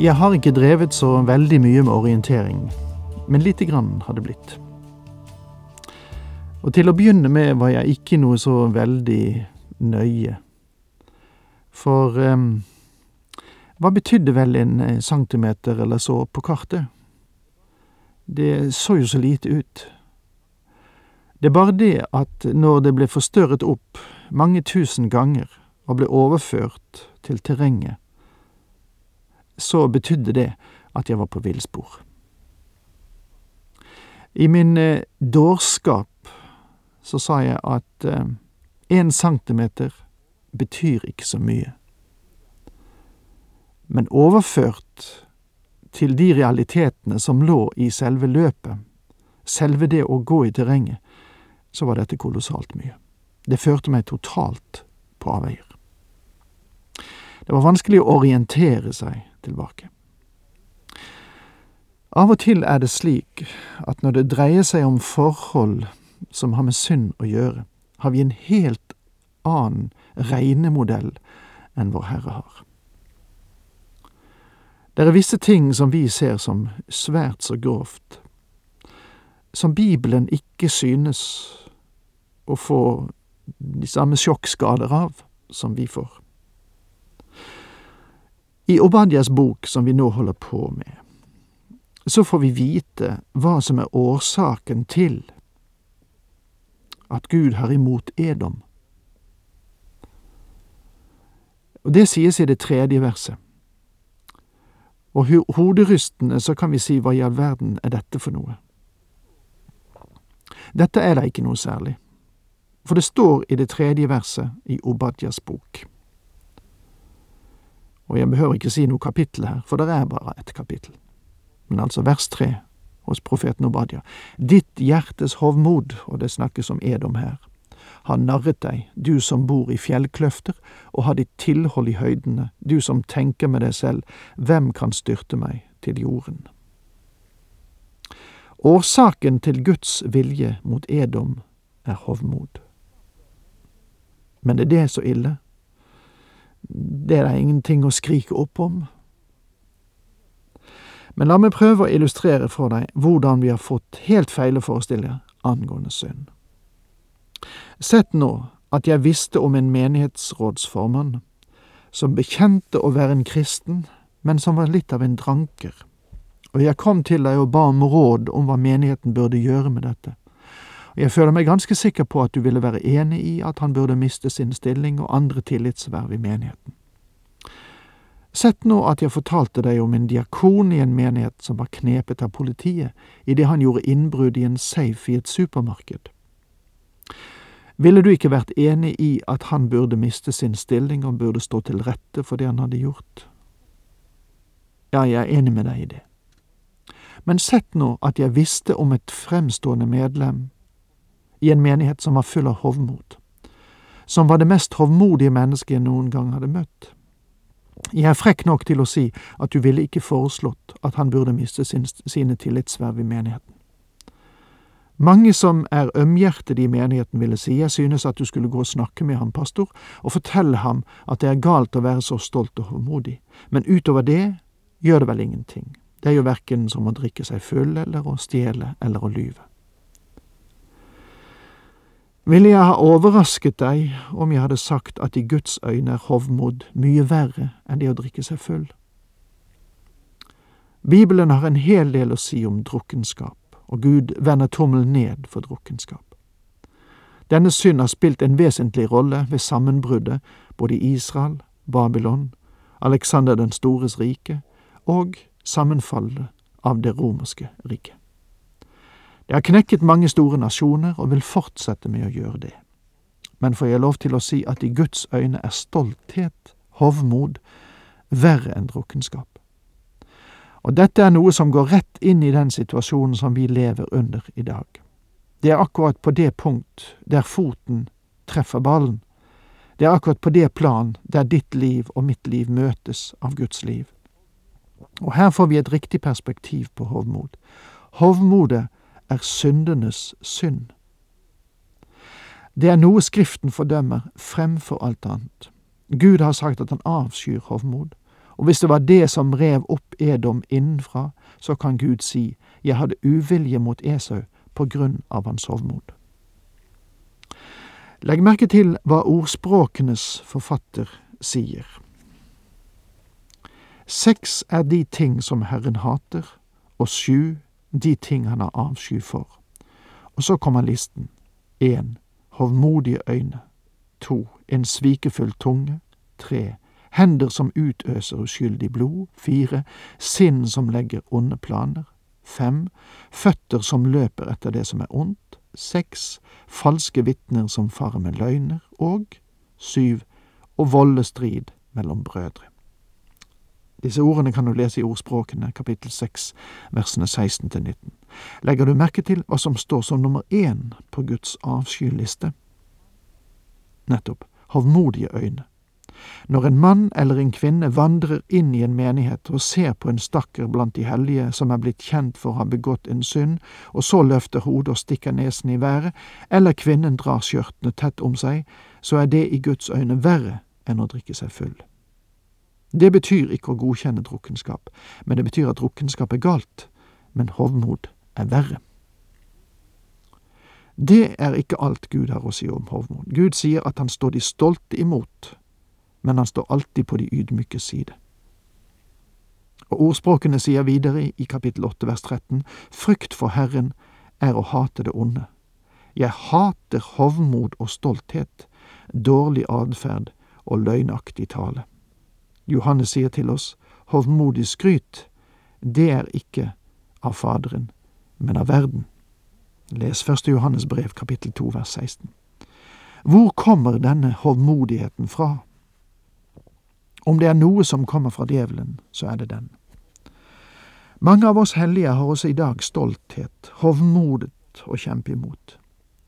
Jeg har ikke drevet så veldig mye med orientering, men lite grann har det blitt. Og til å begynne med var jeg ikke noe så veldig nøye. For um, hva betydde vel en eh, centimeter eller så på kartet? Det så jo så lite ut. Det er bare det at når det ble forstørret opp mange tusen ganger og ble overført til terrenget, så betydde det at jeg var på villspor. I min eh, dårskap så sa jeg at én eh, centimeter betyr ikke så mye. Men overført til de realitetene som lå i selve løpet, selve det å gå i terrenget, så var dette kolossalt mye. Det førte meg totalt på avveier. Det var vanskelig å orientere seg tilbake. Av og til er det slik at når det dreier seg om forhold som har med synd å gjøre, har vi en helt annen regnemodell enn vår Herre har. Det er visse ting som vi ser som svært så grovt, som Bibelen ikke synes å få de samme sjokkskader av som vi får. I Obadias bok, som vi nå holder på med, så får vi vite hva som er årsaken til at Gud har imot Edom. Og Det sies i det tredje verset. Og hoderystende så kan vi si hva i all verden er dette for noe? Dette er da ikke noe særlig, for det står i det tredje verset i Obadias bok. Og jeg behøver ikke si noe kapittel her, for det er bare ett kapittel. Men altså vers tre hos profeten Obadja. Ditt hjertes hovmod, og det snakkes om Edom her, har narret deg, du som bor i fjellkløfter og har ditt tilhold i høydene, du som tenker med deg selv, hvem kan styrte meg til jorden? Årsaken til Guds vilje mot Edom er hovmod. Men er det så ille? Det er da ingenting å skrike opp om. Men la meg prøve å illustrere for deg hvordan vi har fått helt feile forestillinger angående synd. Sett nå at jeg visste om en menighetsrådsformann som bekjente å være en kristen, men som var litt av en dranker, og jeg kom til deg og ba om råd om hva menigheten burde gjøre med dette. Jeg føler meg ganske sikker på at du ville være enig i at han burde miste sin stilling og andre tillitsverv i menigheten. Sett nå at jeg fortalte deg om en diakon i en menighet som var knepet av politiet idet han gjorde innbrudd i en safe i et supermarked. Ville du ikke vært enig i at han burde miste sin stilling og burde stå til rette for det han hadde gjort? Ja, jeg er enig med deg i det. Men sett nå at jeg visste om et fremstående medlem i en menighet som var full av hovmod, som var det mest hovmodige mennesket jeg noen gang hadde møtt. Jeg er frekk nok til å si at du ville ikke foreslått at han burde miste sin, sine tillitsverv i menigheten. Mange som er ømhjertede i menigheten ville si jeg synes at du skulle gå og snakke med ham, pastor, og fortelle ham at det er galt å være så stolt og hovmodig, men utover det gjør det vel ingenting, det er jo verken som å drikke seg full eller å stjele eller å lyve. Ville jeg ha overrasket deg om jeg hadde sagt at i Guds øyne er hovmod mye verre enn det å drikke seg full? Bibelen har en hel del å si om drukkenskap, og Gud vender tommelen ned for drukkenskap. Denne synd har spilt en vesentlig rolle ved sammenbruddet både i Israel, Babylon, Alexander den stores rike og sammenfallet av det romerske riket. Det har knekket mange store nasjoner og vil fortsette med å gjøre det. Men får jeg lov til å si at i Guds øyne er stolthet, hovmod, verre enn drukkenskap. Og dette er noe som går rett inn i den situasjonen som vi lever under i dag. Det er akkurat på det punkt der foten treffer ballen. Det er akkurat på det plan der ditt liv og mitt liv møtes av Guds liv. Og her får vi et riktig perspektiv på hovmod. Hovmodet er syndenes synd. Det er noe Skriften fordømmer fremfor alt annet. Gud har sagt at han avskyr hovmod. Og hvis det var det som rev opp Edom innenfra, så kan Gud si, jeg hadde uvilje mot Esau på grunn av hans hovmod. Legg merke til hva ordspråkenes forfatter sier. Seks er de ting som Herren hater, og sju de ting han har avsky for. Og så kommer listen. En hovmodige øyne. To en svikefull tunge. Tre hender som utøser uskyldig blod. Fire sinn som legger onde planer. Fem føtter som løper etter det som er ondt. Seks falske vitner som farer med løgner. Og syv å volde strid mellom brødre. Disse ordene kan du lese i Ordspråkene, kapittel 6, versene 16 til 19. Legger du merke til hva som står som nummer én på Guds avskyliste? Nettopp hovmodige øyne. Når en mann eller en kvinne vandrer inn i en menighet og ser på en stakkar blant de hellige som er blitt kjent for å ha begått en synd, og så løfter hodet og stikker nesen i været, eller kvinnen drar skjørtene tett om seg, så er det i Guds øyne verre enn å drikke seg full. Det betyr ikke å godkjenne drukkenskap, men det betyr at drukkenskap er galt, men hovmod er verre. Det er ikke alt Gud har å si om hovmod. Gud sier at han står de stolte imot, men han står alltid på de ydmykes side. Og ordspråkene sier videre i kapittel 8 vers 13, frykt for Herren er å hate det onde. Jeg hater hovmod og stolthet, dårlig atferd og løgnaktig tale. Johannes sier til oss, hovmodig skryt, det er ikke av Faderen, men av verden. Les første Johannes brev, kapittel 2, vers 16. Hvor kommer denne hovmodigheten fra? Om det er noe som kommer fra djevelen, så er det den. Mange av oss hellige har også i dag stolthet, hovmodet å kjempe imot.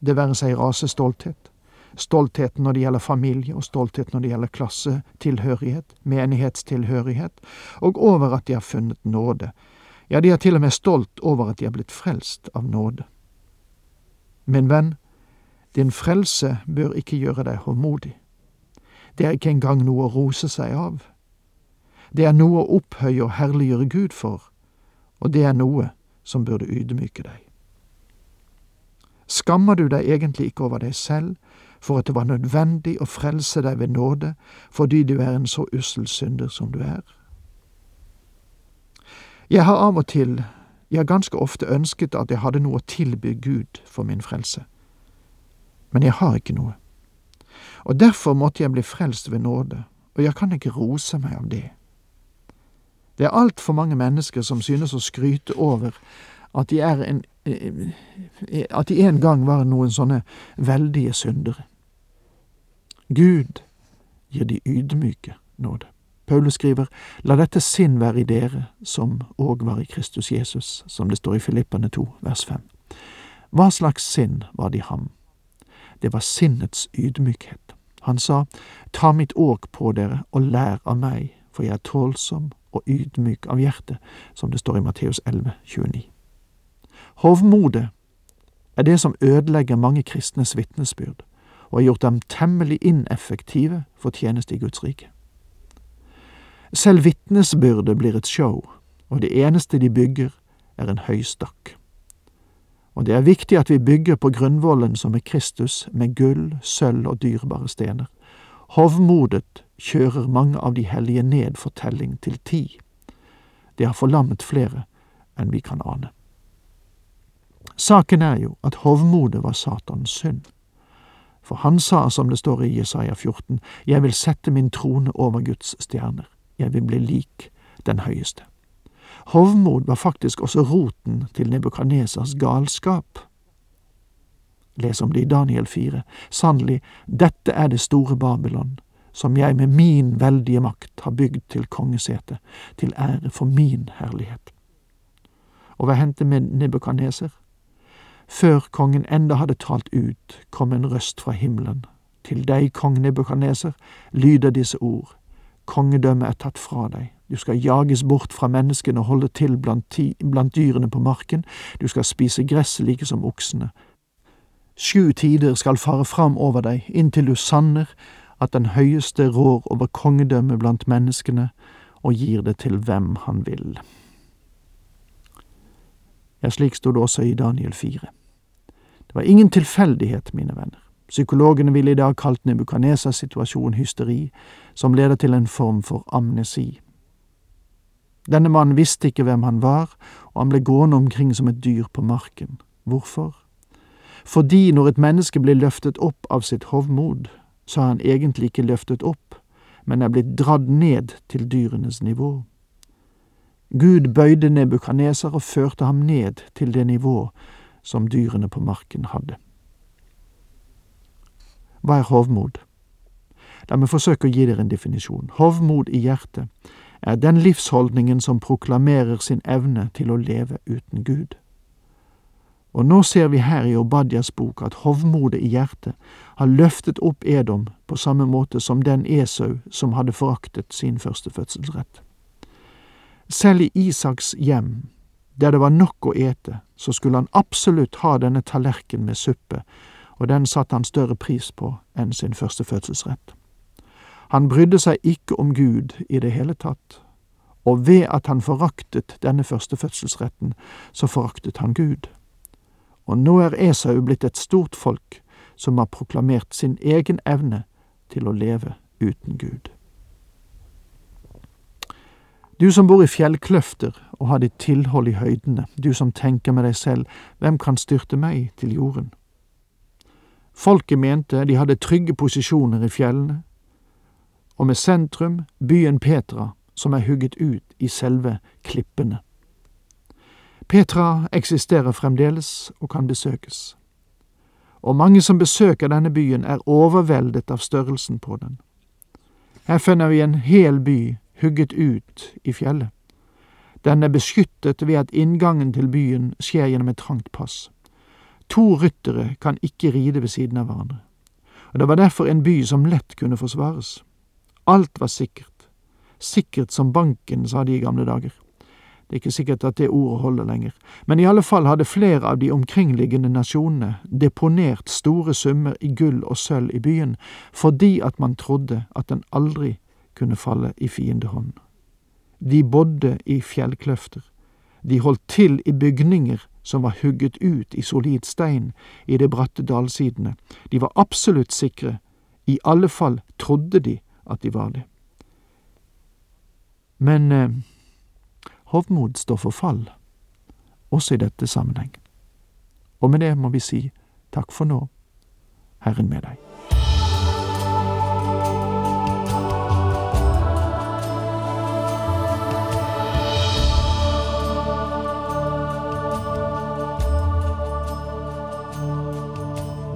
Det være seg rasestolthet, Stoltheten når det gjelder familie, og stolthet når det gjelder klassetilhørighet, menighetstilhørighet, og over at de har funnet nåde. Ja, de er til og med stolt over at de er blitt frelst av nåde. Min venn, din frelse bør ikke gjøre deg håndmodig. Det er ikke engang noe å rose seg av. Det er noe å opphøye og herliggjøre Gud for, og det er noe som burde ydmyke deg. Skammer du deg egentlig ikke over deg selv, for at det var nødvendig å frelse deg ved nåde, fordi du er en så ussel synder som du er. Jeg har av og til, ja ganske ofte ønsket at jeg hadde noe å tilby Gud for min frelse, men jeg har ikke noe. Og derfor måtte jeg bli frelst ved nåde, og jeg kan ikke rose meg av det. Det er altfor mange mennesker som synes å skryte over at de, en, at de en gang var noen sånne veldige syndere. Gud gir de ydmyke nåde. Paulus skriver, La dette sinn være i dere, som òg var i Kristus Jesus, som det står i Filippane 2, vers 5. Hva slags sinn var det i ham? Det var sinnets ydmykhet. Han sa, Ta mitt åk på dere og lær av meg, for jeg er tålsom og ydmyk av hjerte, som det står i Matteus 11, 29. Hovmodet er det som ødelegger mange kristnes vitnesbyrd og har gjort dem temmelig ineffektive for tjeneste i Guds rike. Selv vitnesbyrdet blir et show, og det eneste de bygger, er en høystakk. Og det er viktig at vi bygger på grunnvollen som er Kristus, med gull, sølv og dyrebare stener. Hovmodet kjører mange av de hellige ned for telling til ti. Det har forlammet flere enn vi kan ane. Saken er jo at hovmodet var Satans synd. For han sa, som det står i Jesaja 14, Jeg vil sette min trone over Guds stjerner, jeg vil bli lik den høyeste. Hovmod var faktisk også roten til Nebukadnesas galskap. Les om det i Daniel 4. Sannelig, dette er det store Babylon, som jeg med min veldige makt har bygd til kongesete, til ære for min herlighet. Og hva hendte med Nebukadneser? Før kongen enda hadde talt ut, kom en røst fra himmelen. Til deg, kong Nebukaneser, lyder disse ord. Kongedømmet er tatt fra deg. Du skal jages bort fra menneskene og holde til blant, ti, blant dyrene på marken. Du skal spise gress like som oksene. Sju tider skal fare fram over deg, inntil du sanner at den høyeste rår over kongedømmet blant menneskene og gir det til hvem han vil. Ja, slik sto det også i Daniel 4. Det var ingen tilfeldighet, mine venner. Psykologene ville i dag kalt Nebukadnesas situasjon hysteri, som leder til en form for amnesi. Denne mannen visste ikke hvem han var, og han ble gående omkring som et dyr på marken. Hvorfor? Fordi når et menneske blir løftet opp av sitt hovmod, så er han egentlig ikke løftet opp, men er blitt dradd ned til dyrenes nivå. Gud bøyde Nebukaneser og førte ham ned til det nivå som dyrene på marken hadde. Hva er hovmod? La meg forsøke å gi dere en definisjon. Hovmod i hjertet er den livsholdningen som proklamerer sin evne til å leve uten Gud. Og nå ser vi her i Obadias bok at hovmodet i hjertet har løftet opp Edom på samme måte som den Esau som hadde foraktet sin første fødselsrett. Selv i Isaks hjem, der det var nok å ete, så skulle han absolutt ha denne tallerken med suppe, og den satte han større pris på enn sin første fødselsrett. Han brydde seg ikke om Gud i det hele tatt, og ved at han foraktet denne første fødselsretten, så foraktet han Gud. Og nå er Esau blitt et stort folk som har proklamert sin egen evne til å leve uten Gud. Du som bor i fjellkløfter og har ditt tilhold i høydene, du som tenker med deg selv, hvem kan styrte meg til jorden? Folket mente de hadde trygge posisjoner i fjellene, og med sentrum byen Petra, som er hugget ut i selve klippene. Petra eksisterer fremdeles og kan besøkes. Og mange som besøker denne byen, er overveldet av størrelsen på den. Her finner vi en hel by hugget ut i fjellet. Den er beskyttet ved at inngangen til byen skjer gjennom et trangt pass. To ryttere kan ikke ride ved siden av hverandre, og det var derfor en by som lett kunne forsvares. Alt var sikkert. Sikkert som banken, sa de i gamle dager. Det er ikke sikkert at det ordet holder lenger, men i alle fall hadde flere av de omkringliggende nasjonene deponert store summer i gull og sølv i byen fordi at man trodde at den aldri kunne falle i fiendehånd. De bodde i fjellkløfter, de holdt til i bygninger som var hugget ut i solid stein i de bratte dalsidene, de var absolutt sikre, i alle fall trodde de at de var det. Men eh, Hovmod står for fall, også i dette sammenheng. Og med det må vi si takk for nå, Herren med deg.